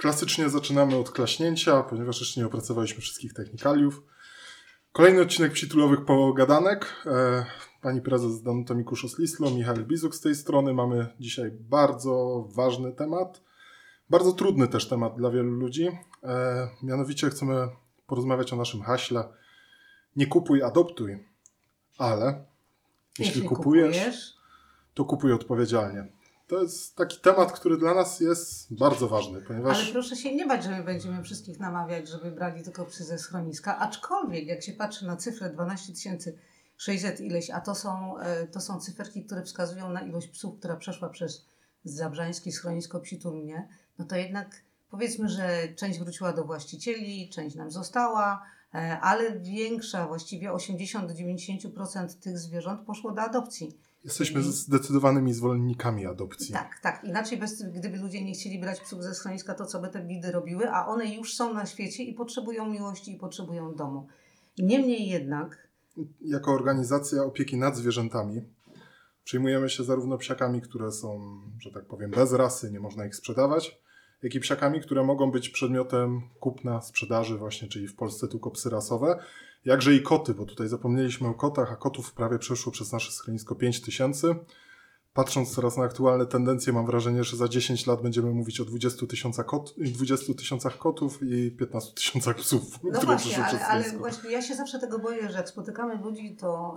Klasycznie zaczynamy od klaśnięcia, ponieważ jeszcze nie opracowaliśmy wszystkich technikaliów. Kolejny odcinek psitulowych pogadanek. E, pani prezes Danuta Mikuszos-Lislo, Michał Bizuk z tej strony. Mamy dzisiaj bardzo ważny temat. Bardzo trudny też temat dla wielu ludzi. E, mianowicie chcemy porozmawiać o naszym haśle. Nie kupuj, adoptuj. Ale jeśli, Jeśli kupujesz, kupujesz, to kupuj odpowiedzialnie. To jest taki temat, który dla nas jest bardzo ważny, ale ponieważ proszę się nie bać, że my będziemy wszystkich namawiać, żeby brali tylko psy ze schroniska. Aczkolwiek, jak się patrzy na cyfrę 12 600 ileś, a to są, e, to są cyferki, które wskazują na ilość psów, która przeszła przez Zabrzański schronisko Psi Torunie, no to jednak powiedzmy, że część wróciła do właścicieli, część nam została, e, ale większa, właściwie 80 do 90% tych zwierząt poszło do adopcji. Jesteśmy zdecydowanymi zwolennikami adopcji. Tak, tak. Inaczej, bez, gdyby ludzie nie chcieli brać psów ze schroniska, to co by te bidy robiły, a one już są na świecie i potrzebują miłości i potrzebują domu. Niemniej jednak, Jako organizacja opieki nad zwierzętami przyjmujemy się zarówno psiakami, które są, że tak powiem, bez rasy, nie można ich sprzedawać, jak i psiakami, które mogą być przedmiotem kupna, sprzedaży właśnie, czyli w Polsce tylko psy rasowe. Jakże i koty, bo tutaj zapomnieliśmy o kotach, a kotów prawie przeszło przez nasze schronisko 5 tysięcy. Patrząc teraz na aktualne tendencje, mam wrażenie, że za 10 lat będziemy mówić o 20 tysiącach kot, 20 tysiącach kotów i 15 tysiącach psów, no właśnie, ale, ale właśnie ja się zawsze tego boję, że jak spotykamy ludzi, to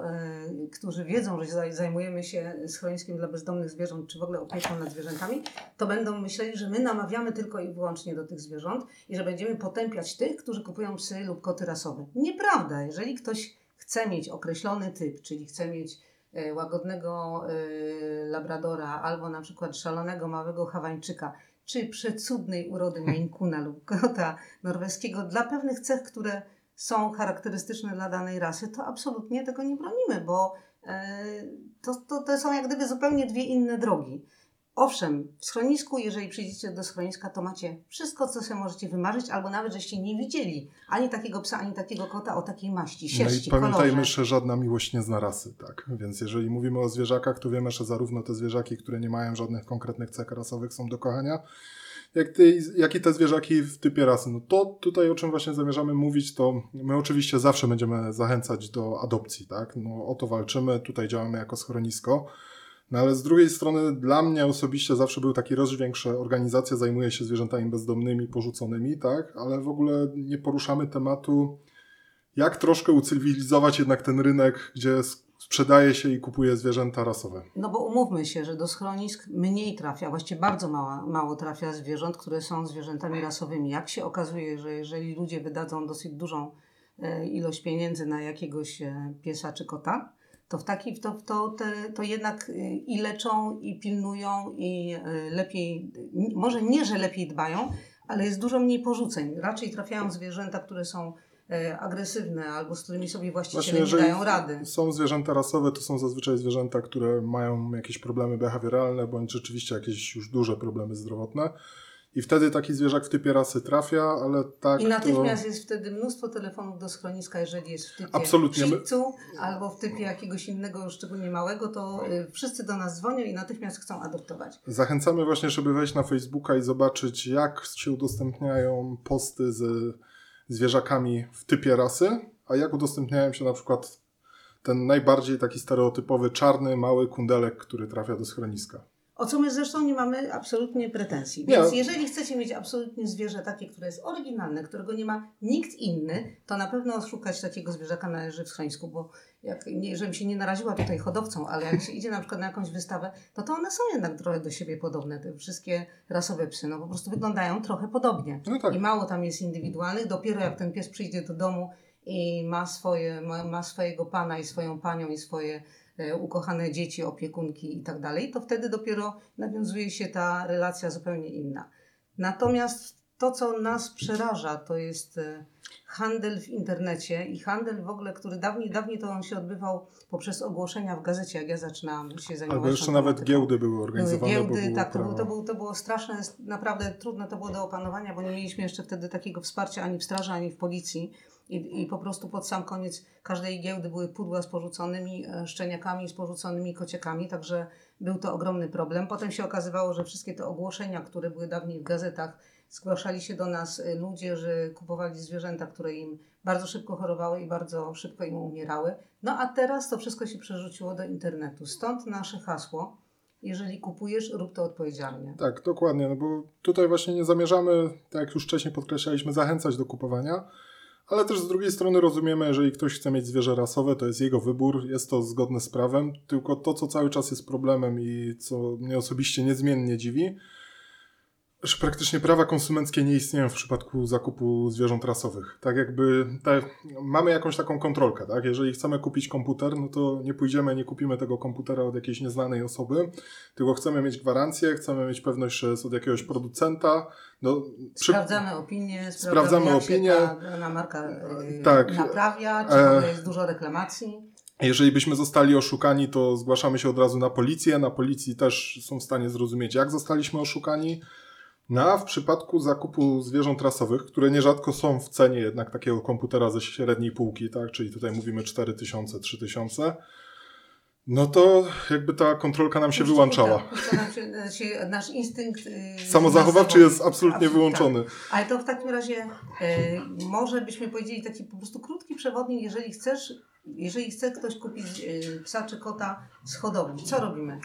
y, którzy wiedzą, że zaj- zajmujemy się schroniskiem dla bezdomnych zwierząt, czy w ogóle opieką nad zwierzętami, to będą myśleli, że my namawiamy tylko i wyłącznie do tych zwierząt i że będziemy potępiać tych, którzy kupują psy lub koty rasowe. Nieprawda. Jeżeli ktoś chce mieć określony typ, czyli chce mieć e, łagodnego e, labradora albo na przykład szalonego małego hawańczyka, czy przecudnej urody Maine lub kota norweskiego dla pewnych cech, które są charakterystyczne dla danej rasy, to absolutnie tego nie bronimy, bo e, to, to, to są jak gdyby zupełnie dwie inne drogi. Owszem, w schronisku, jeżeli przyjdziecie do schroniska, to macie wszystko, co sobie możecie wymarzyć, albo nawet, żeście nie widzieli ani takiego psa, ani takiego kota o takiej maści, No sierści, i pamiętajmy, kolorze. że żadna miłość nie zna rasy, tak? Więc jeżeli mówimy o zwierzakach, to wiemy, że zarówno te zwierzaki, które nie mają żadnych konkretnych cech rasowych są do kochania, jak, jak i te zwierzaki w typie rasy. No to tutaj, o czym właśnie zamierzamy mówić, to my oczywiście zawsze będziemy zachęcać do adopcji, tak? No o to walczymy, tutaj działamy jako schronisko. No ale z drugiej strony dla mnie osobiście zawsze był taki rozdźwięk, że organizacja zajmuje się zwierzętami bezdomnymi, porzuconymi, tak? Ale w ogóle nie poruszamy tematu jak troszkę ucywilizować jednak ten rynek, gdzie sprzedaje się i kupuje zwierzęta rasowe. No bo umówmy się, że do schronisk mniej trafia, właściwie bardzo mała, mało trafia zwierząt, które są zwierzętami rasowymi. Jak się okazuje, że jeżeli ludzie wydadzą dosyć dużą e, ilość pieniędzy na jakiegoś e, piesa czy kota, to w taki, to, to, te, to jednak e, i leczą, i pilnują, i e, lepiej, n- może nie, że lepiej dbają, ale jest dużo mniej porzuceń. Raczej trafiają zwierzęta, które są e, agresywne albo z którymi sobie właściciele nie jeżeli dają rady. Są zwierzęta rasowe, to są zazwyczaj zwierzęta, które mają jakieś problemy behawioralne, bądź rzeczywiście jakieś już duże problemy zdrowotne. I wtedy taki zwierzak w typie rasy trafia, ale tak I to... natychmiast jest wtedy mnóstwo telefonów do schroniska, jeżeli jest w typie Absolutnie. Albo w typie jakiegoś innego, szczególnie małego, to y, wszyscy do nas dzwonią i natychmiast chcą adoptować. Zachęcamy właśnie, żeby wejść na Facebooka i zobaczyć, jak się udostępniają posty z zwierzakami w typie rasy, a jak udostępniają się na przykład ten najbardziej taki stereotypowy czarny, mały kundelek, który trafia do schroniska. O co my zresztą nie mamy absolutnie pretensji. Nie. Więc jeżeli chcecie mieć absolutnie zwierzę takie, które jest oryginalne, którego nie ma nikt inny, to na pewno szukać takiego zwierzaka należy w schronisku, bo jak, nie, żebym się nie naraziła tutaj hodowcą, ale jak się idzie na przykład na jakąś wystawę, no to one są jednak trochę do siebie podobne, te wszystkie rasowe psy, no po prostu wyglądają trochę podobnie. No tak. I mało tam jest indywidualnych, dopiero jak ten pies przyjdzie do domu i ma, swoje, ma, ma swojego pana i swoją panią i swoje ukochane dzieci, opiekunki i tak dalej, to wtedy dopiero nawiązuje się ta relacja zupełnie inna. Natomiast to, co nas przeraża, to jest e, handel w internecie i handel w ogóle, który dawniej, dawniej to on się odbywał poprzez ogłoszenia w gazecie, jak ja zaczynałam się zajmować Albo jeszcze nawet giełdy były Były organizowane. bo giełdy, było tak, to, prawo. był, to, był, to było straszne, naprawdę trudne to było do opanowania, bo nie mieliśmy jeszcze wtedy takiego wsparcia ani w straży, ani w policji. I, I po prostu pod sam koniec każdej giełdy były pudła z porzuconymi e, szczeniakami, z porzuconymi kociakami, także był to ogromny problem. Potem się okazywało, że wszystkie te ogłoszenia, które były dawniej w gazetach, zgłaszali się do nas y, ludzie, że kupowali zwierzęta, które im bardzo szybko chorowały i bardzo szybko im umierały. No a teraz to wszystko się przerzuciło do internetu. Stąd nasze hasło. Jeżeli kupujesz, rób to odpowiedzialnie. Tak, dokładnie, no bo tutaj właśnie nie zamierzamy, tak jak już wcześniej podkreślaliśmy, zachęcać do kupowania, ale też z drugiej strony rozumiemy, jeżeli ktoś chce mieć zwierzę rasowe, to jest jego wybór, jest to zgodne z prawem, tylko to, co cały czas jest problemem i co mnie osobiście niezmiennie dziwi, że praktycznie prawa konsumenckie nie istnieją w przypadku zakupu zwierząt rasowych. Tak jakby te, mamy jakąś taką kontrolkę, tak? Jeżeli chcemy kupić komputer, no to nie pójdziemy, nie kupimy tego komputera od jakiejś nieznanej osoby, tylko chcemy mieć gwarancję, chcemy mieć pewność, że jest od jakiegoś producenta. No, przy... Sprawdzamy opinię, sprawdzamy, opinię. Ta dana marka yy, tak. naprawia, czy e... jest dużo reklamacji. Jeżeli byśmy zostali oszukani, to zgłaszamy się od razu na policję. Na policji też są w stanie zrozumieć, jak zostaliśmy oszukani. No a w przypadku zakupu zwierząt rasowych, które nierzadko są w cenie jednak takiego komputera ze średniej półki, tak, czyli tutaj mówimy 4000, 3000, no to jakby ta kontrolka nam się wyłączała. Tak, nam się, się, nasz instynkt. Yy, Samozachowawczy jest absolutnie wyłączony. Tak. Ale to w takim razie yy, może byśmy powiedzieli taki po prostu krótki przewodnik, jeżeli chcesz jeżeli chce ktoś kupić y, psa czy kota z hodowli, co robimy?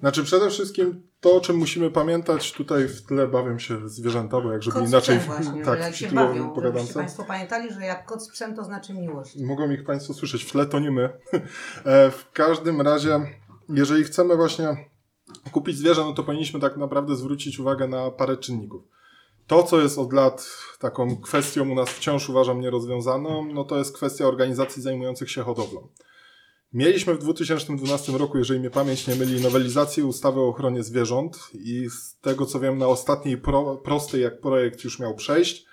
Znaczy przede wszystkim to, o czym musimy pamiętać, tutaj w tle bawią się zwierzęta, bo jak żeby kot inaczej... Właśnie, tak, jak się bawią, żebyście Państwo pamiętali, że jak kot z psem to znaczy miłość. Mogą ich Państwo słyszeć, w tle to nie my. E, w każdym razie, jeżeli chcemy właśnie kupić zwierzę, no to powinniśmy tak naprawdę zwrócić uwagę na parę czynników. To, co jest od lat taką kwestią u nas wciąż uważam nierozwiązaną, no to jest kwestia organizacji zajmujących się hodowlą. Mieliśmy w 2012 roku, jeżeli mnie pamięć nie myli, nowelizację ustawy o ochronie zwierząt i z tego co wiem na ostatniej pro, prostej, jak projekt już miał przejść,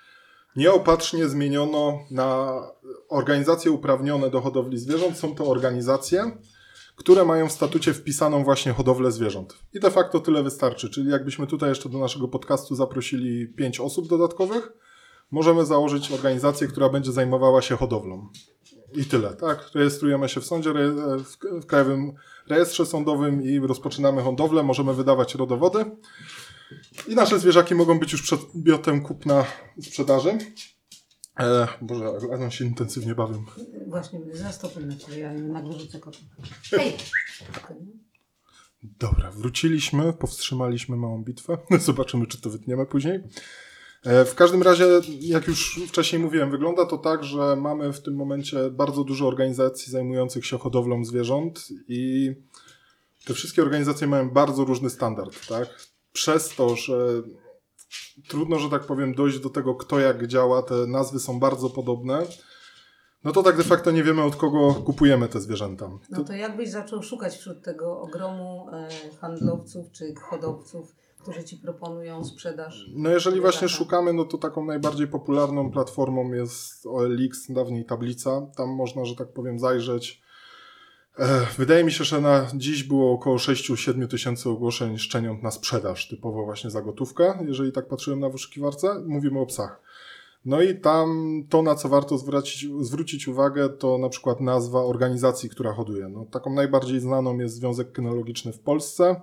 nieopatrznie zmieniono na organizacje uprawnione do hodowli zwierząt. Są to organizacje, które mają w statucie wpisaną właśnie hodowlę zwierząt. I de facto tyle wystarczy. Czyli jakbyśmy tutaj jeszcze do naszego podcastu zaprosili pięć osób dodatkowych, możemy założyć organizację, która będzie zajmowała się hodowlą. I tyle, tak? Rejestrujemy się w sądzie, w Krajowym Rejestrze Sądowym i rozpoczynamy hodowlę, możemy wydawać rodowody. I nasze zwierzaki mogą być już przedmiotem kupna sprzedaży. E, Boże, ale się intensywnie bawią. Właśnie, za stopem na ciebie, ja nagle rzucę kota. Hej! Dobra, wróciliśmy, powstrzymaliśmy małą bitwę. Zobaczymy, czy to wytniemy później. E, w każdym razie, jak już wcześniej mówiłem, wygląda to tak, że mamy w tym momencie bardzo dużo organizacji zajmujących się hodowlą zwierząt i te wszystkie organizacje mają bardzo różny standard, tak? Przez to, że trudno, że tak powiem, dojść do tego, kto jak działa, te nazwy są bardzo podobne, no to tak de facto nie wiemy, od kogo kupujemy te zwierzęta. No to jakbyś zaczął szukać wśród tego ogromu e, handlowców czy hodowców, którzy ci proponują sprzedaż? No jeżeli właśnie szukamy, no to taką najbardziej popularną platformą jest OLX, dawniej tablica. Tam można, że tak powiem, zajrzeć Wydaje mi się, że na dziś było około 6-7 tysięcy ogłoszeń szczeniąt na sprzedaż, typowo właśnie za gotówkę, jeżeli tak patrzyłem na wyszukiwarce. Mówimy o psach. No i tam to, na co warto zwrócić, zwrócić uwagę, to na przykład nazwa organizacji, która hoduje. No, taką najbardziej znaną jest Związek Kynologiczny w Polsce.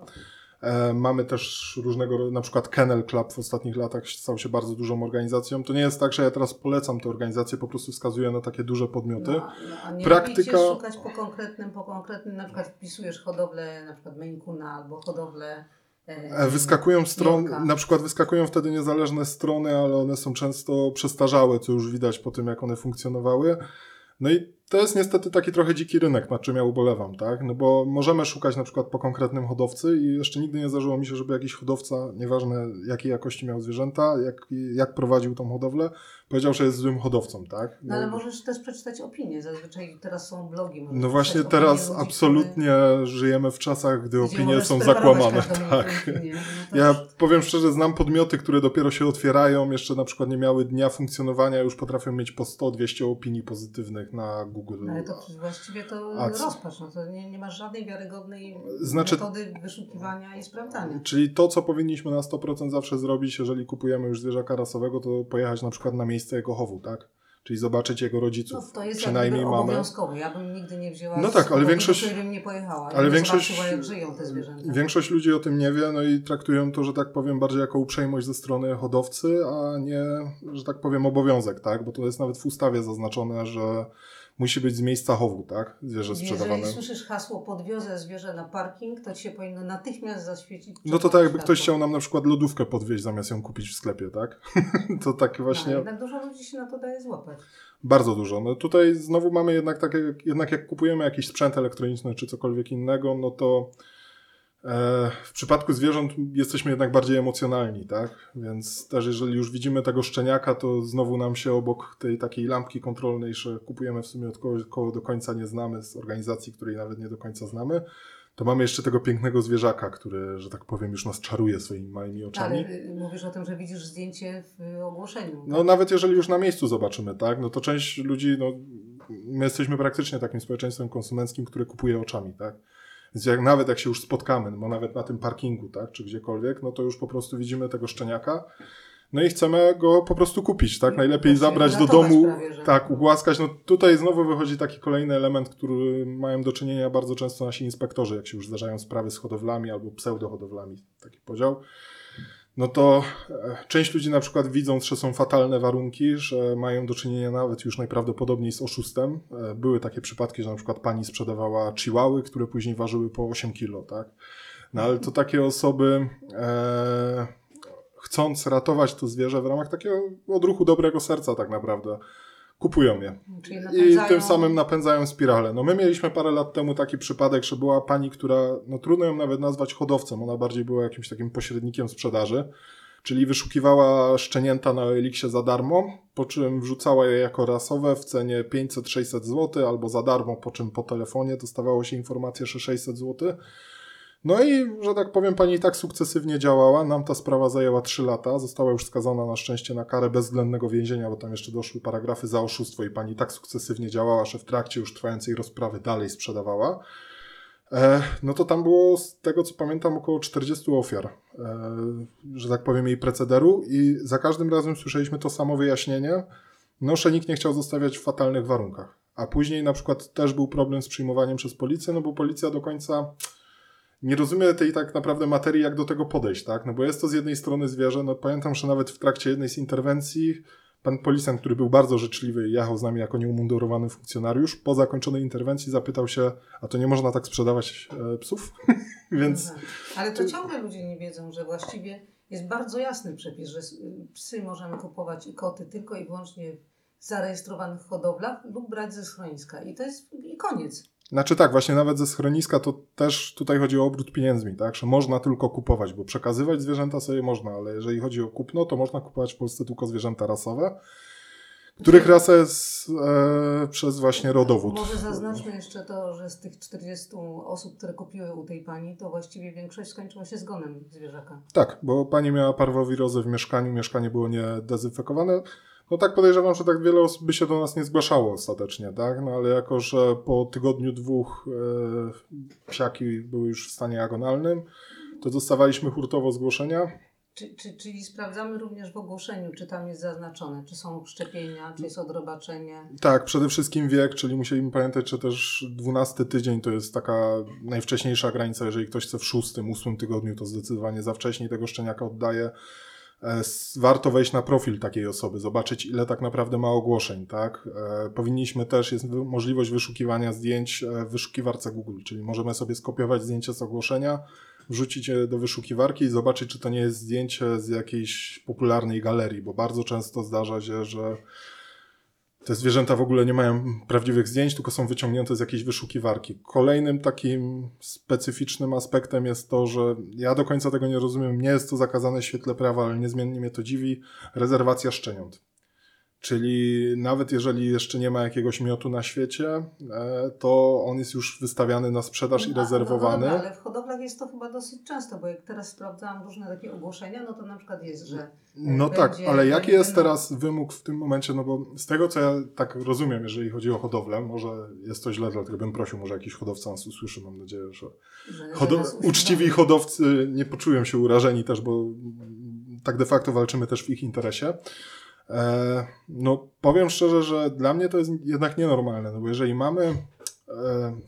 E, mamy też różnego, na przykład Kennel Club w ostatnich latach stał się bardzo dużą organizacją. To nie jest tak, że ja teraz polecam tę organizację, po prostu wskazuję na takie duże podmioty. No, no, a nie Praktyka... szukać po konkretnym, po konkretnym, na przykład wpisujesz hodowlę na przykład Maine albo hodowlę e, e, Wyskakują strony, na przykład wyskakują wtedy niezależne strony, ale one są często przestarzałe, co już widać po tym, jak one funkcjonowały. No i to jest niestety taki trochę dziki rynek, nad czym ja ubolewam, tak? No bo możemy szukać na przykład po konkretnym hodowcy i jeszcze nigdy nie zdarzyło mi się, żeby jakiś hodowca, nieważne jakiej jakości miał zwierzęta, jak, jak prowadził tą hodowlę, powiedział, że jest złym hodowcą, tak? No, no ale możesz też przeczytać opinie, zazwyczaj teraz są blogi. No właśnie teraz ludzi, absolutnie który... żyjemy w czasach, gdy opinie są zakłamane. Tak. No ja powiem szczerze, znam podmioty, które dopiero się otwierają, jeszcze na przykład nie miały dnia funkcjonowania, już potrafią mieć po 100-200 opinii pozytywnych na Google. Ale to właściwie to Ads. rozpacz, no to nie, nie masz żadnej wiarygodnej znaczy, metody wyszukiwania i sprawdzania. Czyli to, co powinniśmy na 100% zawsze zrobić, jeżeli kupujemy już zwierzaka rasowego, to pojechać na przykład na miejsce jego chowu, tak? Czyli zobaczyć jego rodziców. No, to jest Przynajmniej jakby mamy. obowiązkowe. Ja bym nigdy nie wzięła No tak, ale większość- bym nie pojechała. ale większość- jak żyją te zwierzęta. Większość ludzi o tym nie wie, no i traktują to, że tak powiem, bardziej jako uprzejmość ze strony hodowcy, a nie, że tak powiem, obowiązek, tak? Bo to jest nawet w ustawie zaznaczone, że musi być z miejsca chowu, tak? Zwierzę sprzedawane. Jeżeli słyszysz hasło podwiozę zwierzę na parking, to ci się powinno natychmiast zaświecić. No to tak jakby ktoś chciał nam na przykład lodówkę podwieźć zamiast ją kupić w sklepie, tak? to tak właśnie No, jednak dużo ludzi się na to daje złapać. bardzo dużo. No tutaj znowu mamy jednak takie, jednak jak kupujemy jakiś sprzęt elektroniczny czy cokolwiek innego, no to w przypadku zwierząt jesteśmy jednak bardziej emocjonalni, tak? Więc też jeżeli już widzimy tego szczeniaka, to znowu nam się obok tej takiej lampki kontrolnej, że kupujemy w sumie od kogo, kogo do końca nie znamy, z organizacji, której nawet nie do końca znamy, to mamy jeszcze tego pięknego zwierzaka, który, że tak powiem, już nas czaruje swoimi małymi oczami. Ale y, mówisz o tym, że widzisz zdjęcie w ogłoszeniu. No nawet jeżeli już na miejscu zobaczymy, tak, no to część ludzi, no my jesteśmy praktycznie takim społeczeństwem konsumenckim, które kupuje oczami, tak. Więc jak, nawet jak się już spotkamy, no bo nawet na tym parkingu, tak, czy gdziekolwiek, no to już po prostu widzimy tego szczeniaka, no i chcemy go po prostu kupić, tak, najlepiej Właśnie zabrać do domu, prawie, że. tak, ugłaskać, no tutaj znowu wychodzi taki kolejny element, który mają do czynienia bardzo często nasi inspektorzy, jak się już zdarzają sprawy z hodowlami albo pseudohodowlami, taki podział no to e, część ludzi na przykład widząc, że są fatalne warunki, że mają do czynienia nawet już najprawdopodobniej z oszustem. E, Były takie przypadki, że na przykład pani sprzedawała chihuahy, które później ważyły po 8 kilo, tak? No ale to takie osoby e, chcąc ratować to zwierzę w ramach takiego odruchu dobrego serca tak naprawdę kupują je. I tym samym napędzają spiralę. No my mieliśmy parę lat temu taki przypadek, że była pani, która, no trudno ją nawet nazwać hodowcą, ona bardziej była jakimś takim pośrednikiem sprzedaży, czyli wyszukiwała szczenięta na Elixie za darmo, po czym wrzucała je jako rasowe w cenie 500-600 zł, albo za darmo, po czym po telefonie dostawało się informację, że 600 zł. No i, że tak powiem, pani tak sukcesywnie działała. Nam ta sprawa zajęła 3 lata. Została już skazana na szczęście na karę bezwzględnego więzienia, bo tam jeszcze doszły paragrafy za oszustwo i pani tak sukcesywnie działała, że w trakcie już trwającej rozprawy dalej sprzedawała. E, no to tam było, z tego co pamiętam, około 40 ofiar, e, że tak powiem, jej precederu i za każdym razem słyszeliśmy to samo wyjaśnienie. No, że nikt nie chciał zostawiać w fatalnych warunkach. A później na przykład też był problem z przyjmowaniem przez policję, no bo policja do końca nie rozumie tej tak naprawdę materii, jak do tego podejść, tak? No bo jest to z jednej strony zwierzę, no pamiętam, że nawet w trakcie jednej z interwencji pan policjant, który był bardzo życzliwy i jechał z nami jako nieumundurowany funkcjonariusz, po zakończonej interwencji zapytał się, a to nie można tak sprzedawać e, psów? Więc. Ale to ciągle ludzie nie wiedzą, że właściwie jest bardzo jasny przepis, że s- psy możemy kupować i koty tylko i wyłącznie w zarejestrowanych hodowlach lub brać ze schroniska. I to jest i koniec. Znaczy tak, właśnie nawet ze schroniska to też tutaj chodzi o obrót pieniędzmi, tak? Że można tylko kupować, bo przekazywać zwierzęta sobie można, ale jeżeli chodzi o kupno, to można kupować w Polsce tylko zwierzęta rasowe, których rasa jest e, przez właśnie rodowód. Może zaznaczmy jeszcze to, że z tych 40 osób, które kupiły u tej pani, to właściwie większość skończyła się zgonem zwierzaka. Tak, bo pani miała parwowirozę w mieszkaniu, mieszkanie było niedezynfekowane. No tak podejrzewam, że tak wiele osób by się do nas nie zgłaszało ostatecznie, tak? No ale jako, że po tygodniu, dwóch e, psiaki były już w stanie agonalnym, to dostawaliśmy hurtowo zgłoszenia. Czy, czy, czyli sprawdzamy również w ogłoszeniu, czy tam jest zaznaczone, czy są szczepienia, czy jest odrobaczenie. Tak, przede wszystkim wiek, czyli musieliśmy pamiętać, że też 12 tydzień to jest taka najwcześniejsza granica. Jeżeli ktoś chce w szóstym, ósmym tygodniu, to zdecydowanie za wcześnie tego szczeniaka oddaje. E, Warto wejść na profil takiej osoby, zobaczyć ile tak naprawdę ma ogłoszeń, tak? E, Powinniśmy też, jest możliwość wyszukiwania zdjęć e, w wyszukiwarce Google, czyli możemy sobie skopiować zdjęcie z ogłoszenia, wrzucić je do wyszukiwarki i zobaczyć, czy to nie jest zdjęcie z jakiejś popularnej galerii, bo bardzo często zdarza się, że te zwierzęta w ogóle nie mają prawdziwych zdjęć, tylko są wyciągnięte z jakiejś wyszukiwarki. Kolejnym takim specyficznym aspektem jest to, że ja do końca tego nie rozumiem. Nie jest to zakazane w świetle prawa, ale niezmiennie mnie to dziwi. Rezerwacja szczeniąt. Czyli nawet jeżeli jeszcze nie ma jakiegoś miotu na świecie, e, to on jest już wystawiany na sprzedaż i No, rezerwowany. No, dobra, ale w hodowlach jest to chyba dosyć często, bo jak teraz sprawdzałam różne takie ogłoszenia, no to na przykład jest, że No będzie- tak, ale jaki jest teraz wymóg w tym momencie? No bo z tego, co ja tak rozumiem, jeżeli chodzi o hodowlę, może jest to źle, dlatego bym prosił, może jakiś hodowca nas usłyszy, mam nadzieję, że że, hodo- uczciwi hodowcy nie poczują się urażeni też, bo tak de facto walczymy też w ich interesie. E, no, powiem szczerze, że dla mnie to jest jednak nienormalne, no bo jeżeli mamy e,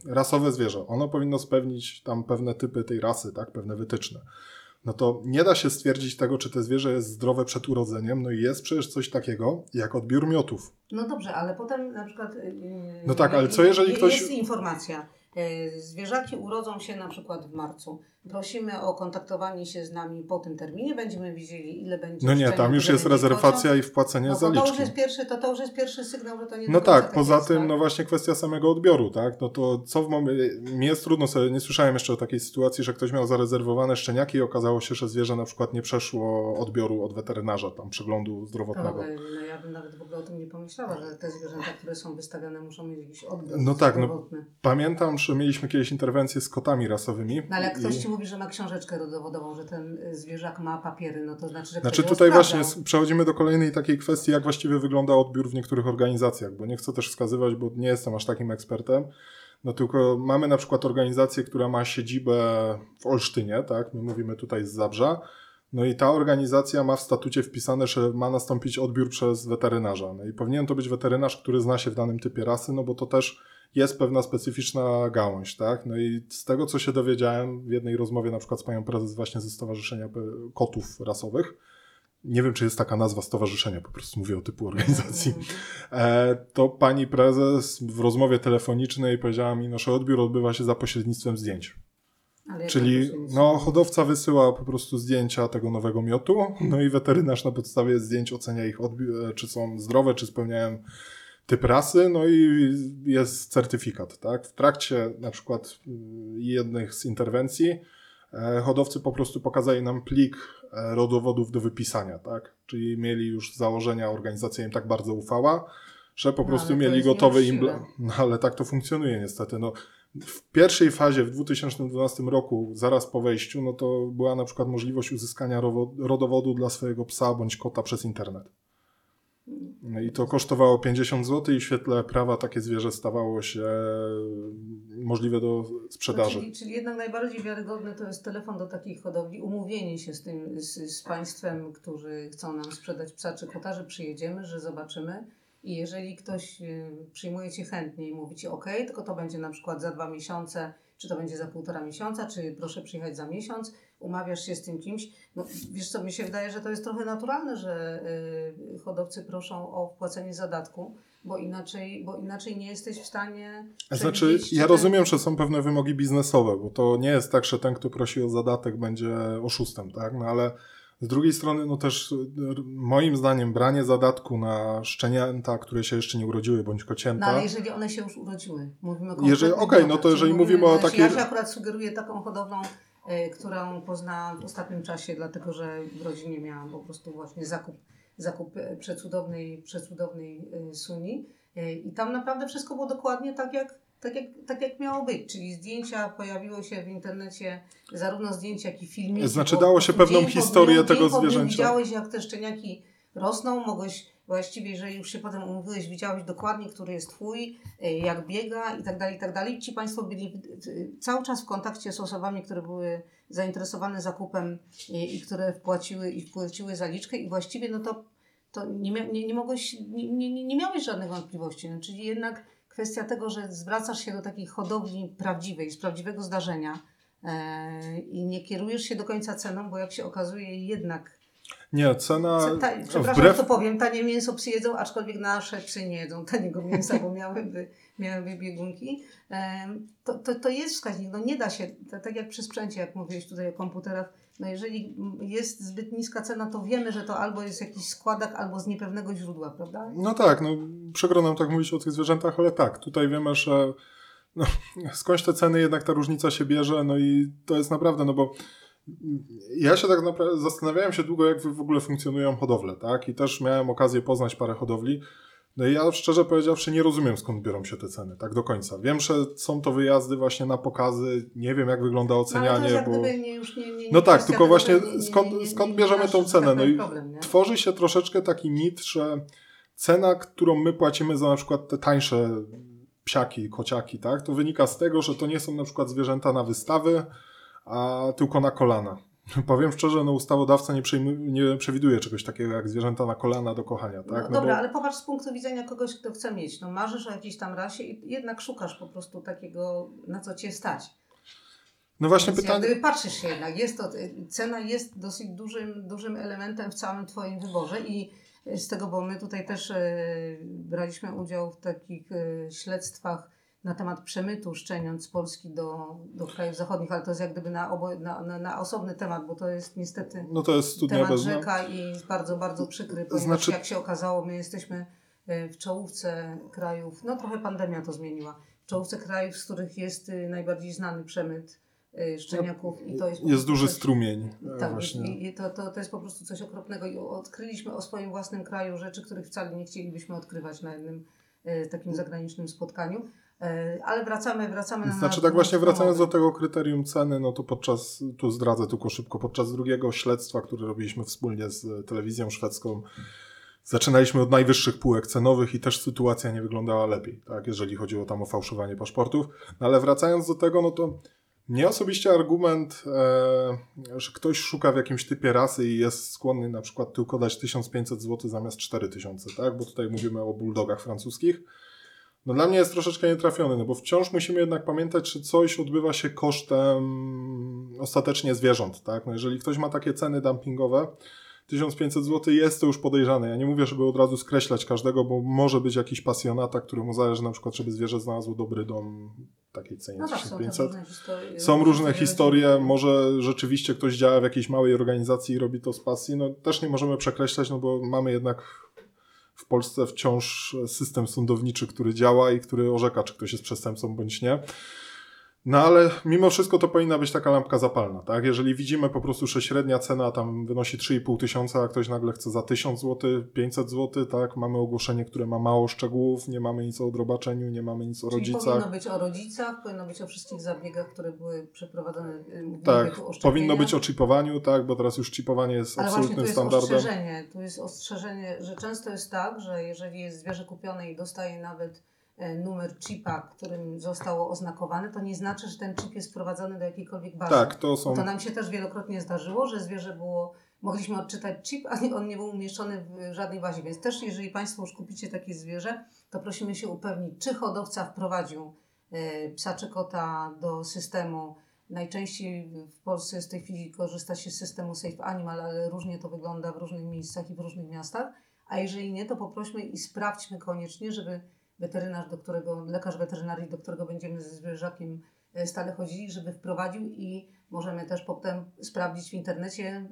rasowe zwierzę, ono powinno spełnić tam pewne typy tej rasy, tak, pewne wytyczne. No to nie da się stwierdzić tego, czy to zwierzę jest zdrowe przed urodzeniem, no i jest przecież coś takiego jak odbiór miotów. No dobrze, ale potem na przykład. Yy, no tak, ale co jeżeli ktoś. Jest informacja. Yy, zwierzaki urodzą się na przykład w marcu prosimy o kontaktowanie się z nami po tym terminie, będziemy wiedzieli, ile będzie. No nie, tam już jest rezerwacja i wpłacenie no, zaliczki. To już, jest pierwszy, to, to już jest pierwszy sygnał, że to nie No tak, tak poza jest, tym, tak? no właśnie kwestia samego odbioru, tak? No to co w momencie. Mi jest trudno sobie, nie słyszałem jeszcze o takiej sytuacji, że ktoś miał zarezerwowane szczeniaki i okazało się, że zwierzę na przykład nie przeszło odbioru od weterynarza, tam przeglądu zdrowotnego. No, ja bym nawet w ogóle o tym nie pomyślała, że te zwierzęta, które są wystawione, muszą mieć jakiś odbiór. No tak, no, pamiętam, że mieliśmy kiedyś interwencję z kotami rasowymi. No ale ktoś ci mówi, że ma książeczkę dowodową, że ten y, zwierzak ma papiery, no to znaczy, że Znaczy tutaj właśnie przechodzimy do kolejnej takiej kwestii, jak właściwie wygląda odbiór w niektórych organizacjach, bo nie chcę też wskazywać, bo nie jestem aż takim ekspertem, no tylko mamy na przykład organizację, która ma siedzibę w Olsztynie, tak, my mówimy tutaj z Zabrza, no i ta organizacja ma w statucie wpisane, że ma nastąpić odbiór przez weterynarza. No i powinien to być weterynarz, który zna się w danym typie rasy, no bo to też jest pewna specyficzna gałąź, tak? No i z tego, co się dowiedziałem w jednej rozmowie na przykład z panią prezes właśnie ze Stowarzyszenia Kotów Rasowych, nie wiem, czy jest taka nazwa stowarzyszenia, po prostu mówię o typu organizacji, e, to pani prezes w rozmowie telefonicznej powiedziała mi, no, że odbiór odbywa się za pośrednictwem zdjęć. Czyli no, hodowca wysyła po prostu zdjęcia tego nowego miotu, no i weterynarz na podstawie zdjęć ocenia ich, odbi- czy są zdrowe, czy spełniają typ rasy, no i jest certyfikat, tak? W trakcie na przykład y, jednych z interwencji e, hodowcy po prostu pokazali nam plik e, rodowodów do wypisania, tak? Czyli mieli już założenia, organizacja im tak bardzo ufała, że po no, prostu mieli gotowy implant. No ale tak to funkcjonuje niestety. No, w pierwszej fazie w 2012 roku, zaraz po wejściu, no to była na przykład możliwość uzyskania rodowodu dla swojego psa bądź kota przez internet. No I to kosztowało 50 zł i w świetle prawa takie zwierzę stawało się możliwe do sprzedaży. Czyli, czyli, jednak najbardziej wiarygodne to jest telefon do takiej hodowli, umówienie się z tym, z, z państwem, którzy chcą nam sprzedać psa czy kota, że przyjedziemy, że zobaczymy. I jeżeli ktoś y, przyjmuje Cię chętnie i mówi Ci OK, tylko to będzie na przykład za dwa miesiące, czy to będzie za półtora miesiąca, czy proszę przyjechać za miesiąc, umawiasz się z tym kimś. No, wiesz co, mi się wydaje, że to jest trochę naturalne, że y, hodowcy proszą o wpłacenie zadatku, bo inaczej, bo inaczej nie jesteś w stanie. Znaczy, ja rozumiem, że są pewne wymogi biznesowe, bo to nie jest tak, że ten, kto prosi o zadatek, będzie oszustem, tak? No ale z drugiej strony, no też moim zdaniem branie zadatku na szczenięta, które się jeszcze nie urodziły, bądź kocięta. No ale jeżeli one się już urodziły, mówimy o Okej, okay, no to jeżeli mówimy, mówimy o takiej... Ja się akurat sugeruję taką hodowlą, y, którą poznałam w ostatnim czasie, dlatego że w rodzinie miałam po prostu właśnie zakup, zakup e, przecudownej, przecudownej y, suni. I tam naprawdę wszystko było dokładnie tak jak tak jak, tak jak miało być, czyli zdjęcia pojawiło się w internecie, zarówno zdjęcia, jak i filmiki. Znaczy dało się pewną historię tego zwierzęcia. Widziałeś, jak te szczeniaki rosną, mogłeś właściwie, jeżeli już się potem umówiłeś, widziałeś dokładnie, który jest twój, y, jak biega i tak dalej, i tak dalej. Ci Państwo byli cały czas w kontakcie z osobami, które były zainteresowane zakupem i, i które wpłaciły i wpłaciły zaliczkę i właściwie no to, to nie, nie, nie mogłeś, nie, nie, nie miałeś żadnych wątpliwości. No, czyli jednak kwestia tego, że zwracasz się do takiej hodowli prawdziwej, z prawdziwego zdarzenia e, i nie kierujesz się do końca ceną, bo jak się okazuje jednak nie, cena. Ta, przepraszam, wbrew... to powiem, tanie mięso psy jedzą, aczkolwiek nasze psy nie jedzą taniego mięsa, bo miałyby, miałyby biegunki. To, to, to jest wskaźnik. No nie da się, tak jak przy sprzęcie, jak mówiłeś tutaj o komputerach, no jeżeli jest zbyt niska cena, to wiemy, że to albo jest jakiś składak, albo z niepewnego źródła, prawda? No tak, no przykro nam tak mówić o tych zwierzętach, ale tak, tutaj wiemy, że no, skądś te ceny jednak ta różnica się bierze, no i to jest naprawdę, no bo ja się tak naprawdę zastanawiałem się długo, jak w ogóle funkcjonują hodowle, tak? I też miałem okazję poznać parę hodowli. No i ja szczerze powiedziawszy nie rozumiem skąd biorą się te ceny, tak do końca. Wiem, że są to wyjazdy właśnie na pokazy, nie wiem jak wygląda ocenianie, no, bo... Nie, już nie, nie, no tak, tylko właśnie skąd, skąd bierzemy tą cenę? No i tworzy się troszeczkę taki mit, że cena, którą my płacimy za na przykład te tańsze psiaki, kociaki, tak, to wynika z tego, że to nie są na przykład zwierzęta na wystawy, a tylko na kolana. Powiem szczerze, no ustawodawca nie, nie przewiduje czegoś takiego jak zwierzęta na kolana do kochania, tak? No, no dobra, bo... ale popatrz z punktu widzenia kogoś, kto chce mieć. No marzysz o jakiejś tam rasie i jednak szukasz po prostu takiego, na co cię stać. No właśnie Więc pytanie. Gdyby patrzysz się jednak, jest to, cena jest dosyć dużym, dużym elementem w całym Twoim wyborze i z tego, bo my tutaj też e, braliśmy udział w takich e, śledztwach na temat przemytu szczeniąt z Polski do, do krajów zachodnich, ale to jest jak gdyby na, obo, na, na, na osobny temat, bo to jest niestety no to jest temat bez... rzeka i bardzo, bardzo przykry, ponieważ znaczy... jak się okazało, my jesteśmy e, w czołówce krajów, no trochę pandemia to zmieniła, w czołówce krajów, z których jest najbardziej znany przemyt Y, szczeniaków i to jest... Jest duży coś, strumień. Tak, właśnie. i to, to, to jest po prostu coś okropnego i odkryliśmy o swoim własnym kraju rzeczy, których wcale nie chcielibyśmy odkrywać na jednym takim zagranicznym spotkaniu. Y, ale wracamy, wracamy na. Znaczy, tak właśnie wracając do tego kryterium ceny, no to podczas, tu zdradzę tylko szybko, podczas drugiego śledztwa, które robiliśmy wspólnie z telewizją szwedzką, zaczynaliśmy od najwyższych półek cenowych i też sytuacja nie wyglądała lepiej, tak, jeżeli chodziło tam o fałszowanie paszportów. No ale wracając do tego, no to mnie osobiście argument, e, że ktoś szuka w jakimś typie rasy i jest skłonny na przykład tylko dać 1500 zł zamiast 4000, tak? Bo tutaj mówimy o bulldogach francuskich. No dla mnie jest troszeczkę nietrafiony, no bo wciąż musimy jednak pamiętać, że coś odbywa się kosztem ostatecznie zwierząt, tak? No jeżeli ktoś ma takie ceny dumpingowe, 1500 zł jest to już podejrzane. Ja nie mówię, żeby od razu skreślać każdego, bo może być jakiś pasjonata, któremu zależy na przykład, żeby zwierzę znalazło dobry dom takiej cenie no tak, 1500. Są, historie, są różne historie, może rzeczywiście ktoś działa w jakiejś małej organizacji i robi to z pasji. No też nie możemy przekreślać, no bo mamy jednak Polsce wciąż system sądowniczy, który działa i który orzeka, czy ktoś jest przestępcą bądź nie. No ale mimo wszystko to powinna być taka lampka zapalna, tak? Jeżeli widzimy po prostu, że średnia cena tam wynosi 3,5 tysiąca, a ktoś nagle chce za 1000 zł, 500 zł, tak? Mamy ogłoszenie, które ma mało szczegółów, nie mamy nic o odrobaczeniu, nie mamy nic o Czyli rodzicach. powinno być o rodzicach, powinno być o wszystkich zabiegach, które były przeprowadzone. Y, tak, powinno być o chipowaniu, tak? Bo teraz już chipowanie jest ale absolutnym jest standardem. Ostrzeżenie, tu jest ostrzeżenie, że często jest tak, że jeżeli jest zwierzę kupione i dostaje nawet numer chipa, którym zostało oznakowane, to nie znaczy, że ten chip jest wprowadzony do jakiejkolwiek bazy. Tak, to są... To nam się też wielokrotnie zdarzyło, że zwierzę było, mogliśmy odczytać chip, a on nie był umieszczony w żadnej bazie. Więc też jeżeli Państwo już kupicie takie zwierzę, to prosimy się upewnić, czy hodowca wprowadził e, psa czy kota do systemu. Najczęściej w Polsce w tej chwili korzysta się z systemu Safe Animal, ale różnie to wygląda w różnych miejscach i w różnych miastach. A jeżeli nie, to poprośmy i sprawdźmy koniecznie, żeby weterynarz, do którego, lekarz weterynarii, do którego będziemy ze zwierzakiem e, stale chodzili, żeby wprowadził i możemy też potem sprawdzić w internecie,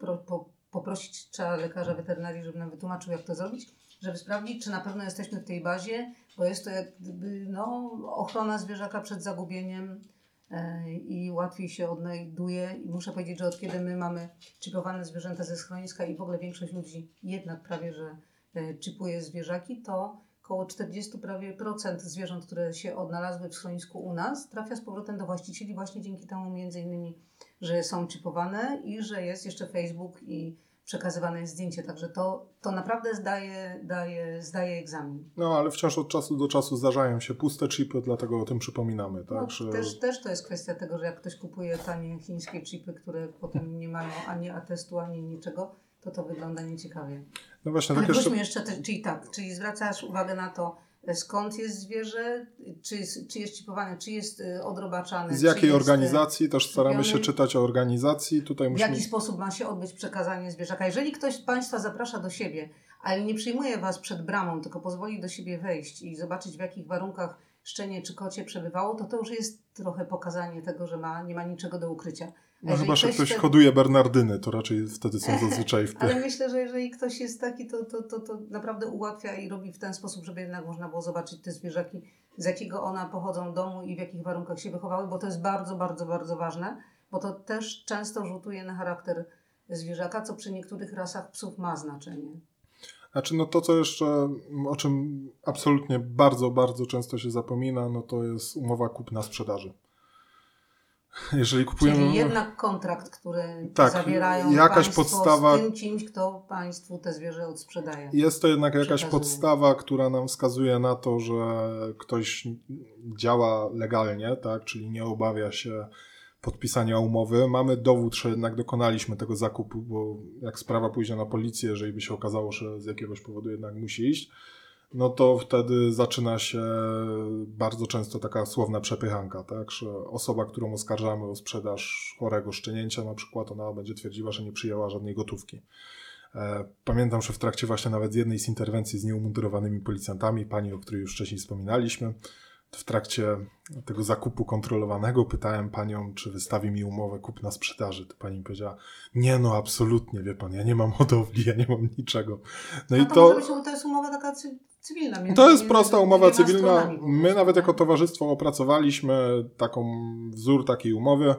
pro, po, poprosić trzeba lekarza weterynarii, żeby nam wytłumaczył, jak to zrobić, żeby sprawdzić, czy na pewno jesteśmy w tej bazie, bo jest to jak gdyby no, ochrona zwierzaka przed zagubieniem yy, i łatwiej się odnajduje. I muszę powiedzieć, że od kiedy my mamy chipowane zwierzęta ze schroniska i w ogóle większość ludzi jednak prawie, że yy, chipuje zwierzaki, to około 40 prawie procent zwierząt, które się odnalazły w schronisku u nas, trafia z powrotem do właścicieli właśnie dzięki temu między innymi, że są chipowane i że jest jeszcze Facebook i przekazywane jest zdjęcie, także to, to naprawdę zdaje, daje, zdaje egzamin. No, ale wciąż od czasu do czasu zdarzają się puste chipy, dlatego o tym przypominamy. Tak? No, że... też, też to jest kwestia tego, że jak ktoś kupuje tanie chińskie chipy, które potem nie mają ani atestu, ani niczego, to to wygląda nieciekawie. No właśnie, tak jeszcze... jeszcze te, czyli tak, czyli zwracasz uwagę na to, e, skąd jest zwierzę, czy, czy jest chipowane, czy jest e, odrobaczane. Z jakiej e, organizacji, też staramy się czytać o organizacji. Tutaj musimy... W jaki sposób ma się odbyć przekazanie zwierzaka. Jeżeli ktoś Państwa zaprasza do siebie, ale nie przyjmuje Was przed bramą, tylko pozwoli do siebie wejść i zobaczyć w jakich warunkach szczenie czy kocie przebywało, to to już jest trochę pokazanie tego, że ma, nie ma niczego do ukrycia. No chyba, że ktoś, hoduje Bernardyny, to raczej wtedy są zazwyczaj w. Ale myślę, że jeżeli ktoś jest taki, to, to, to, to naprawdę ułatwia i robi w ten sposób, żeby jednak można było zobaczyć te zwierzaki, z jakiego one pochodzą domu i w jakich warunkach się wychowały, bo to jest bardzo, bardzo, bardzo ważne, bo to też często rzutuje na charakter zwierzaka, co przy niektórych rasach psów ma znaczenie. Znaczy, no to co jeszcze, o czym absolutnie bardzo, bardzo często się zapomina, no to jest umowa kupna-sprzedaży. Jeżeli kupujemy. Czyli jednak kontrakt, który tak, zawierają jakaś podstawa, z tym kimś, kto państwu te zwierzę odsprzedaje. Jest to jednak jakaś podstawa, która nam wskazuje na to, że ktoś działa legalnie, tak? czyli nie obawia się podpisania umowy. Mamy dowód, że jednak dokonaliśmy tego zakupu, bo jak sprawa pójdzie na policję, jeżeli by się okazało, że z jakiegoś powodu jednak musi iść, no to wtedy zaczyna się bardzo często taka słowna przepychanka, tak, że osoba, którą oskarżamy o sprzedaż chorego szczenięcia na przykład, ona będzie twierdziła, że nie przyjęła żadnej gotówki. E, pamiętam, że w trakcie właśnie nawet jednej z interwencji z nieumundurowanymi policjantami, pani, o której już wcześniej wspominaliśmy, w trakcie tego zakupu kontrolowanego pytałem panią, czy wystawi mi umowę kupna sprzedaży. To pani powiedziała, nie no, absolutnie, wie pan, ja nie mam hodowli, ja nie mam niczego. No A i to, to... jest umowa taka cywilna. między- To jest prosta umowa cywilna. My nawet jako tak? towarzystwo opracowaliśmy taką wzór takiej umowy.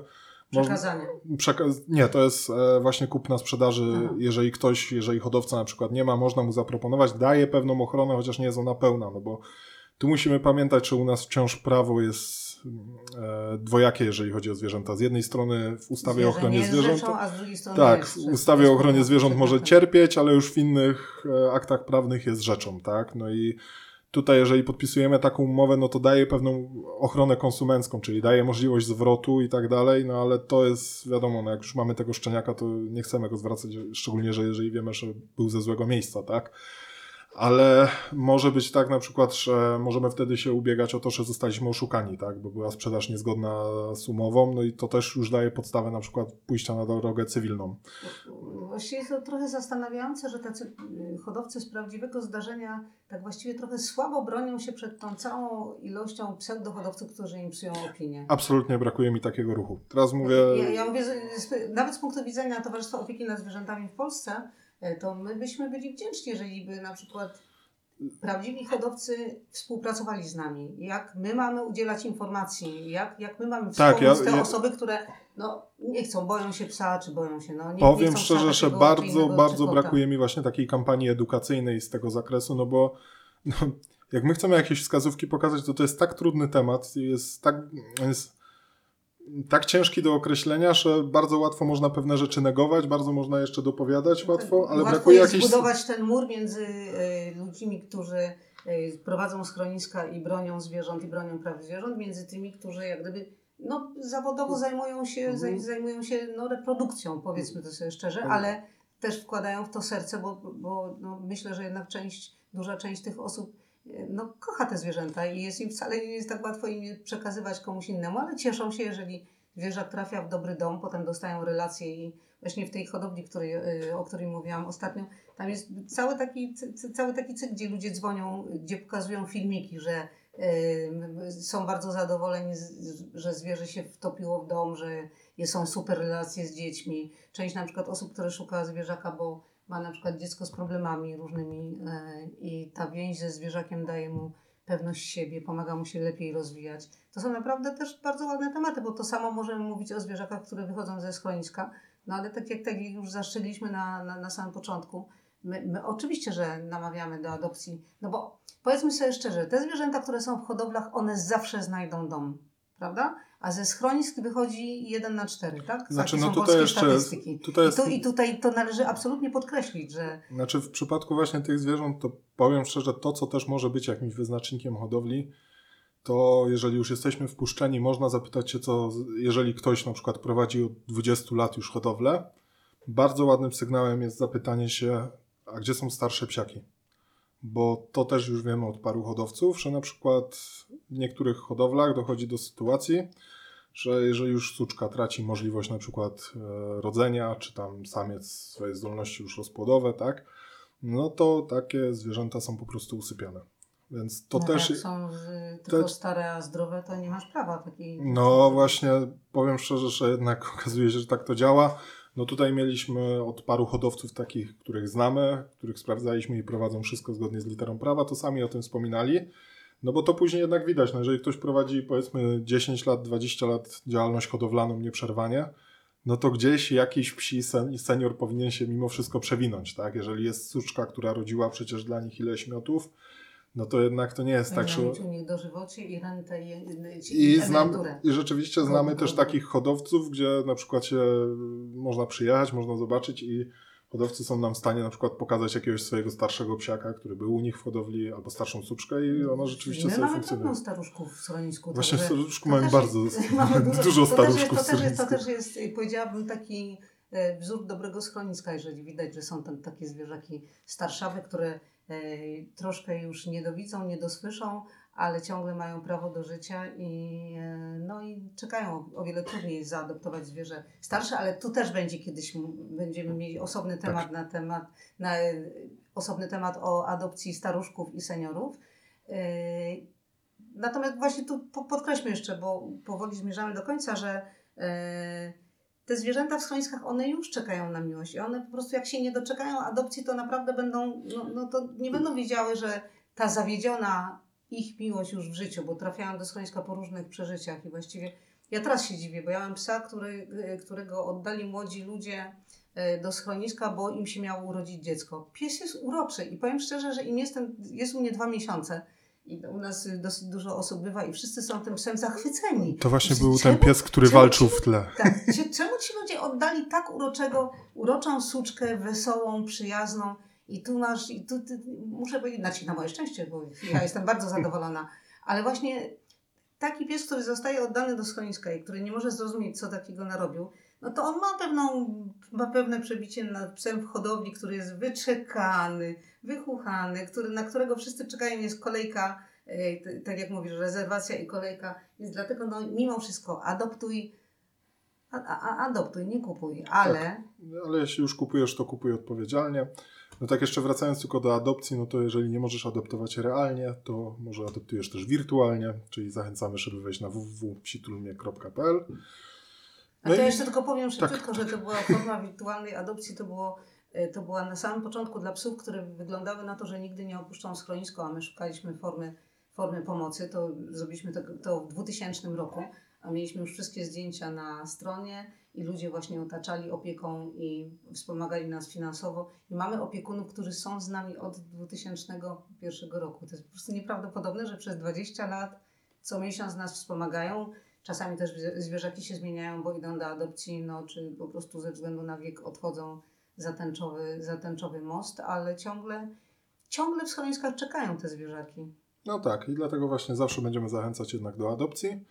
Przekazanie. Przekaz... Nie, to jest e, właśnie kupna sprzedaży. Aha. Jeżeli ktoś, jeżeli hodowca na przykład nie ma, można mu zaproponować, daje pewną ochronę, chociaż nie jest ona pełna, no bo tu musimy pamiętać, że u nas wciąż prawo jest e, dwojakie, jeżeli chodzi o zwierzęta. Z jednej strony w ustawie o Zwierzę ochronie nie jest zwierząt. Rzeczą, a z drugiej strony Tak, w ustawie o ochronie zwierząt może cierpieć, ale już w innych e, aktach prawnych jest rzeczą, tak? No i tutaj, jeżeli podpisujemy taką umowę, no to daje pewną ochronę konsumencką, czyli daje możliwość zwrotu i tak dalej, no ale to jest, wiadomo, no jak już mamy tego szczeniaka, to nie chcemy go zwracać, szczególnie, że jeżeli wiemy, że był ze złego miejsca, tak? Ale może być tak na przykład, że możemy wtedy się ubiegać o to, że zostaliśmy oszukani, tak? Bo była sprzedaż niezgodna z umową, no i to też już daje podstawę na przykład pójścia na drogę cywilną. Właściwie jest to trochę zastanawiające, że tacy y, hodowcy z prawdziwego zdarzenia tak właściwie trochę słabo bronią się przed tą całą ilością pseudohodowców, którzy im psują opinię. Absolutnie brakuje mi takiego ruchu. Teraz mówię. Ja, ja mówię, z- nawet z punktu widzenia Towarzystwa Opieki nad Zwierzętami w Polsce, to my byśmy byli wdzięczni, jeżeli by na przykład prawdziwi hodowcy współpracowali z nami. Jak my mamy udzielać informacji, jak, jak my mamy Tak, ja- te ja- osoby, które no, nie chcą, boją się psa, czy boją się, no nie, nie Powiem psa szczerze, że bardzo, innego, bardzo brakuje mi właśnie takiej kampanii edukacyjnej z tego zakresu, no bo no, jak my chcemy jakieś wskazówki pokazać, to to jest tak trudny temat, jest tak, jest tak ciężki do określenia, że bardzo łatwo można pewne rzeczy negować, bardzo można jeszcze dopowiadać łatwo, ale Łatwo brakuje jakiejś... zbudować ten mur między y, ludźmi, którzy y, prowadzą schroniska i bronią zwierząt i bronią praw zwierząt, między tymi, którzy jak gdyby no, zawodowo zajmują się, Mhm. zaj- zajmują się no, reprodukcją, powiedzmy to sobie szczerze, Mhm. ale też wkładają w to serce, bo, bo no, myślę, że jednak część, duża część tych osób no, kocha te zwierzęta i jest im wcale nie jest tak łatwo im je przekazywać komuś innemu, ale cieszą się, jeżeli zwierzak trafia w dobry dom, potem dostają relacje i właśnie w tej hodowli, której, y, o której mówiłam ostatnio, tam jest cały taki, cały taki cykl, gdzie ludzie dzwonią, gdzie pokazują filmiki, że y, są bardzo zadowoleni, że zwierzę się wtopiło w dom, że są super relacje z dziećmi. Część na przykład osób, które szuka zwierzaka, bo ma na przykład dziecko z problemami różnymi y, i ta więź ze zwierzakiem daje mu pewność siebie, pomaga mu się lepiej rozwijać. To są naprawdę też bardzo ładne tematy, bo to samo możemy mówić o zwierzakach, które wychodzą ze schroniska, no ale tak jak tak jak już zaszczeliśmy na, na, na samym początku, my, my oczywiście, że namawiamy do adopcji, no bo powiedzmy sobie szczerze, te zwierzęta, które są w hodowlach, one zawsze znajdą dom, prawda? A ze schronisk wychodzi jeden na cztery, tak? Takie Znaczy, są no tutaj jeszcze statystyki. tutaj I, jest, tu, I tutaj to należy absolutnie podkreślić, że Znaczy w przypadku właśnie tych zwierząt, to powiem szczerze, to co też może być jakimś wyznacznikiem hodowli, to jeżeli już jesteśmy wpuszczeni, można zapytać się, co jeżeli ktoś na przykład prowadzi od 20 lat już hodowlę. Bardzo ładnym sygnałem jest zapytanie się, a gdzie są starsze psiaki? Bo to też już wiemy od paru hodowców, że na przykład w niektórych hodowlach dochodzi do sytuacji, że jeżeli już suczka traci możliwość na przykład e, rodzenia, czy tam samiec swoje zdolności już rozpłodowe, tak, no to takie zwierzęta są po prostu usypiane. Więc to no, też... jak są z, tylko stare, a zdrowe, to nie masz prawa takiej... No właśnie, powiem szczerze, że jednak okazuje się, że tak to działa. No tutaj mieliśmy od paru hodowców takich, których znamy, których sprawdzaliśmy i prowadzą wszystko zgodnie z literą prawa, to sami o tym wspominali. No bo to później jednak widać, no jeżeli ktoś prowadzi powiedzmy 10 lat, 20 lat działalność hodowlaną nieprzerwanie, no to gdzieś jakiś psi sen, senior powinien się mimo wszystko przewinąć, tak? Jeżeli jest suczka, która rodziła przecież dla nich ileś miotów, no to jednak to nie jest tak, że... Dożywocie i rentę i, I, i znam. I rzeczywiście znamy też takich hodowców, gdzie na przykład się można przyjechać, można zobaczyć i hodowcy są nam w stanie na przykład pokazać jakiegoś swojego starszego psiaka, który był u nich w hodowli, albo starszą suczkę i ona rzeczywiście My sobie mamy funkcjonuje. pełno staruszków w schronisku. Właśnie w staruszku mamy bardzo mamy dużo staruszków to też, jest, to też jest, powiedziałabym, taki e, wzór dobrego schroniska, jeżeli widać, że są tam takie zwierzaki starszawe, które e, troszkę już nie dowidzą, nie dosłyszą, ale ciągle mają prawo do życia i, e, no i czekają. O wiele trudniej zaadoptować zwierzę starsze, ale tu też będzie kiedyś, będziemy mieli osobny Tak. temat na temat, na, e, osobny temat o adopcji staruszków i seniorów. E, Natomiast właśnie tu po- podkreślmy jeszcze, bo powoli zmierzamy do końca, że te zwierzęta w schroniskach, one już czekają na miłość i one po prostu jak się nie doczekają adopcji, to naprawdę będą, no, no to nie będą wiedziały, że ta zawiedziona ich miłość już w życiu, bo trafiają do schroniska po różnych przeżyciach i właściwie ja teraz się dziwię, bo ja mam psa, który, e, którego oddali młodzi ludzie e, do schroniska, bo im się miało urodzić dziecko. Pies jest uroczy i powiem szczerze, że im jestem, jest u mnie dwa miesiące, i u nas y, dosyć dużo osób bywa i wszyscy są tym psem zachwyceni. To właśnie Czemu- był ten pies, który czemu walczył w tle. Tak, czemu ci ludzie oddali tak uroczego, uroczą suczkę, wesołą, przyjazną i tu masz, i tu, ty, muszę powiedzieć, znaczy na moje szczęście, bo ja jestem bardzo zadowolona, ale właśnie taki pies, który zostaje oddany do schroniska i który nie może zrozumieć, co takiego narobił, no to on ma, pewną, ma pewne przebicie nad psem w hodowli, który jest wyczekany, wychuchany, który, na którego wszyscy czekają, jest kolejka, e, tak jak mówisz, rezerwacja i kolejka, więc dlatego no, mimo wszystko adoptuj, a, a, adoptuj, nie kupuj, ale Ale jeśli już kupujesz, to kupuj odpowiedzialnie. No tak jeszcze wracając tylko do adopcji, no to jeżeli nie możesz adoptować realnie, to może adoptujesz też wirtualnie, czyli zachęcamy, żeby wejść na www.psitulmie.pl A No to i- jeszcze tylko powiem tak. szybciutko, że to była forma wirtualnej adopcji, to, było, e, to była na samym początku dla psów, które wyglądały na to, że nigdy nie opuszczą schronisko, a my szukaliśmy formy, formy pomocy. To zrobiliśmy to, to w 2000 roku, a mieliśmy już wszystkie zdjęcia na stronie i ludzie właśnie otaczali opieką i wspomagali nas finansowo. I mamy opiekunów, którzy są z nami od 2001 roku. To jest po prostu nieprawdopodobne, że przez 20 lat co miesiąc nas wspomagają. Czasami też zwie- zwierzaki się zmieniają, bo idą do adopcji, no, czy po prostu ze względu na wiek odchodzą za tęczowy, za tęczowy most, ale ciągle, ciągle w schroniskach czekają te zwierzaki. No tak, i dlatego właśnie zawsze będziemy zachęcać jednak do adopcji.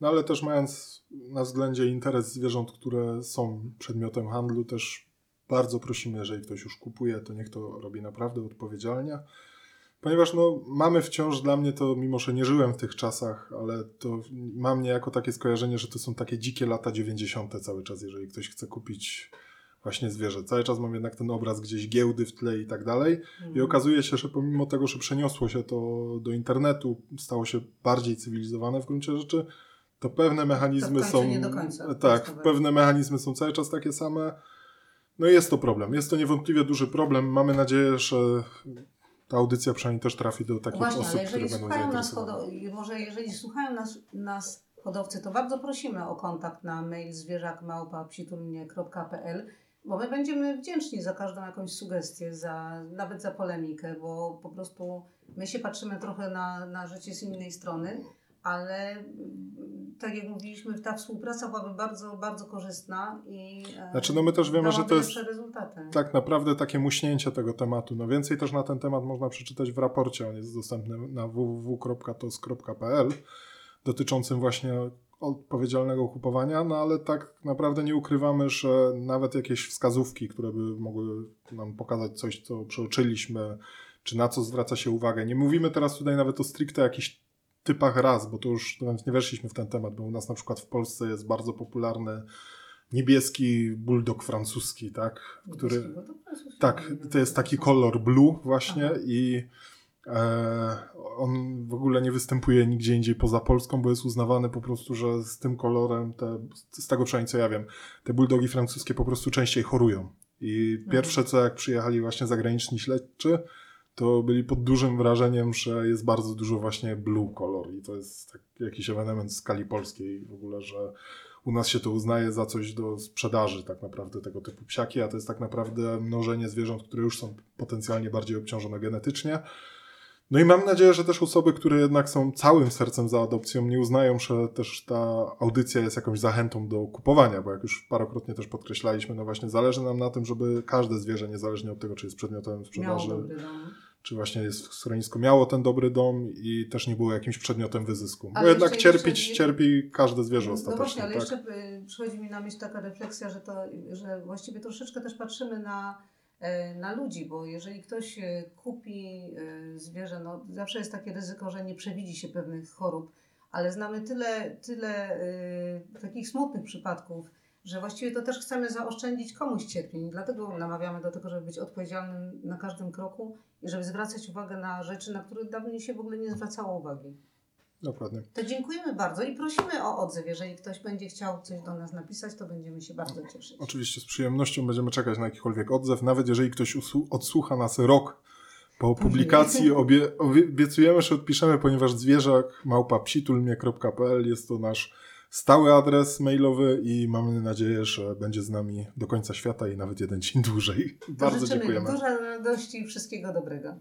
No ale też mając na względzie interes zwierząt, które są przedmiotem handlu, też bardzo prosimy, jeżeli ktoś już kupuje, to niech to robi naprawdę odpowiedzialnie. Ponieważ no, mamy wciąż dla mnie to, mimo że nie żyłem w tych czasach, ale to mam niejako takie skojarzenie, że to są takie dzikie lata 90. cały czas, jeżeli ktoś chce kupić właśnie zwierzę. Cały czas mam jednak ten obraz gdzieś giełdy w tle i tak dalej. I okazuje się, że pomimo tego, że przeniosło się to do internetu, stało się bardziej cywilizowane w gruncie rzeczy, to pewne mechanizmy końcu są. Tak, to pewne mechanizmy są cały czas takie same. No i jest to problem. Jest to niewątpliwie duży problem. Mamy nadzieję, że ta audycja przynajmniej też trafi do takich Właśnie, osób, ale które będą słuchają nas, zainteresowane. i może jeżeli słuchają nas, nas hodowcy, to bardzo prosimy o kontakt na mail zwierzakmałpa.psitulnie.pl bo my będziemy wdzięczni za każdą jakąś sugestię, za, nawet za polemikę, bo po prostu my się patrzymy trochę na, na życie z innej strony, ale mm, tak jak mówiliśmy, ta współpraca byłaby bardzo, bardzo korzystna i e, Znaczy, no my też wiemy, że to jest rezultaty. tak naprawdę takie muśnięcie tego tematu. No więcej też na ten temat można przeczytać w raporcie. On jest dostępny na www.tos.pl dotyczącym właśnie odpowiedzialnego kupowania, no ale tak naprawdę nie ukrywamy, że nawet jakieś wskazówki, które by mogły nam pokazać coś, co przeoczyliśmy, czy na co zwraca się uwagę. Nie mówimy teraz tutaj nawet o stricte jakichś typach ras, bo to już nawet nie weszliśmy w ten temat, bo u nas na przykład w Polsce jest bardzo popularny niebieski bulldog francuski, tak? Który, tak, to jest taki kolor blue właśnie Aha. i e, on w ogóle nie występuje nigdzie indziej poza Polską, bo jest uznawany po prostu, że z tym kolorem, te, z tego przynajmniej co ja wiem, te bulldogi francuskie po prostu częściej chorują. I Mhm. pierwsze co jak przyjechali właśnie zagraniczni śledczy, to byli pod dużym wrażeniem, że jest bardzo dużo właśnie blue kolor i to jest tak, jakiś ewenement w skali polskiej w ogóle, że u nas się to uznaje za coś do sprzedaży tak naprawdę tego typu psiaki, a to jest tak naprawdę mnożenie zwierząt, które już są potencjalnie bardziej obciążone genetycznie. No i mam nadzieję, że też osoby, które jednak są całym sercem za adopcją, nie uznają, że też ta audycja jest jakąś zachętą do kupowania, bo jak już parokrotnie też podkreślaliśmy, no właśnie zależy nam na tym, żeby każde zwierzę, niezależnie od tego, czy jest przedmiotem sprzedaży. Czy właśnie jest w schronisku, miało ten dobry dom i też nie było jakimś przedmiotem wyzysku. Bo Ale jednak jeszcze- cierpieć jeszcze- cierpi każde zwierzę No ostatecznie, właśnie, ale tak? jeszcze y, przychodzi mi na myśl taka refleksja, że, to, że właściwie troszeczkę też patrzymy na, e, na ludzi, bo jeżeli ktoś e, kupi e, zwierzę, no zawsze jest takie ryzyko, że nie przewidzi się pewnych chorób, ale znamy tyle, tyle e, takich smutnych przypadków, że właściwie to też chcemy zaoszczędzić komuś cierpień. Dlatego namawiamy do tego, żeby być odpowiedzialnym na każdym kroku i żeby zwracać uwagę na rzeczy, na które dawniej się w ogóle nie zwracało uwagi. Dokładnie. To dziękujemy bardzo i prosimy o odzew. Jeżeli ktoś będzie chciał coś do nas napisać, to będziemy się bardzo cieszyć. Oczywiście z przyjemnością będziemy czekać na jakikolwiek odzew, nawet jeżeli ktoś odsłucha nas rok po publikacji, obie- obiecujemy, że odpiszemy, ponieważ zwierzak małpa psitulmie.pl jest to nasz stały adres mailowy i mamy nadzieję, że będzie z nami do końca świata i nawet jeden dzień dłużej. To Bardzo dziękujemy. dużo radości i wszystkiego dobrego.